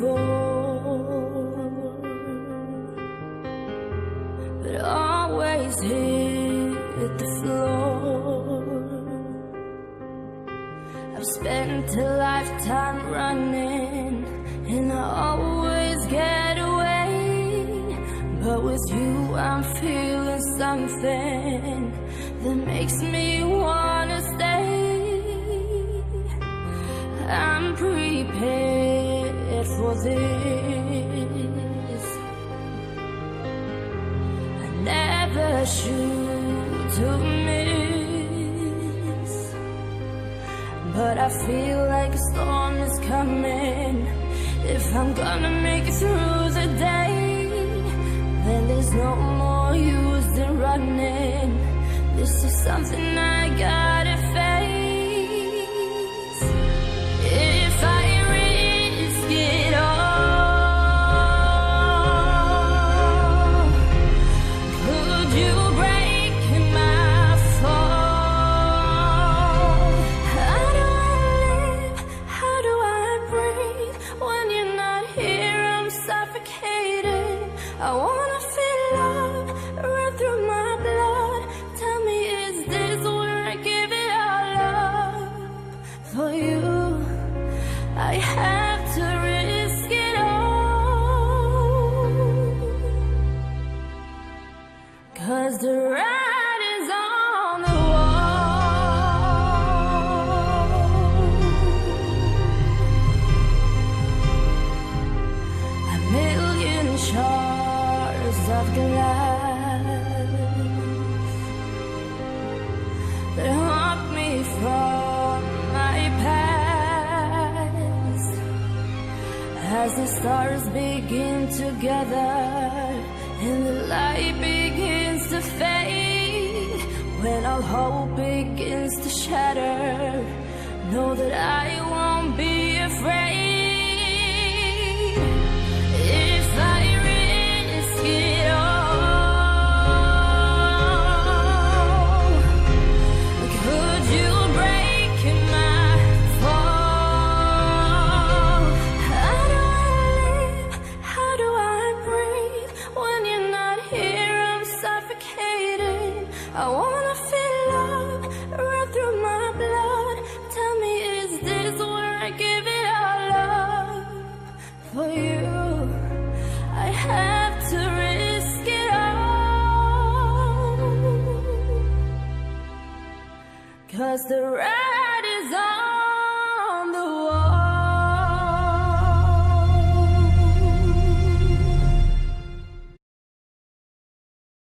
before, but always hit the floor. I've spent a lifetime running, and I always get away. But with you, I'm feeling something that makes me. For this. I never shoot to miss, but I feel like a storm is coming. If I'm gonna make it through the day, then there's no more use in running. This is something I gotta suffocating. I wanna feel love run through my blood. Tell me, is this where I give it all up for you? I have to risk it all. Cause the ride glass that haunt me from my past. As the stars begin to gather and the light begins to fade, when all hope begins to shatter, know that I won't be afraid. I wanna feel love run through my blood. Tell me, is this where I give it all up for you? I have to risk it all. Cause the ride is on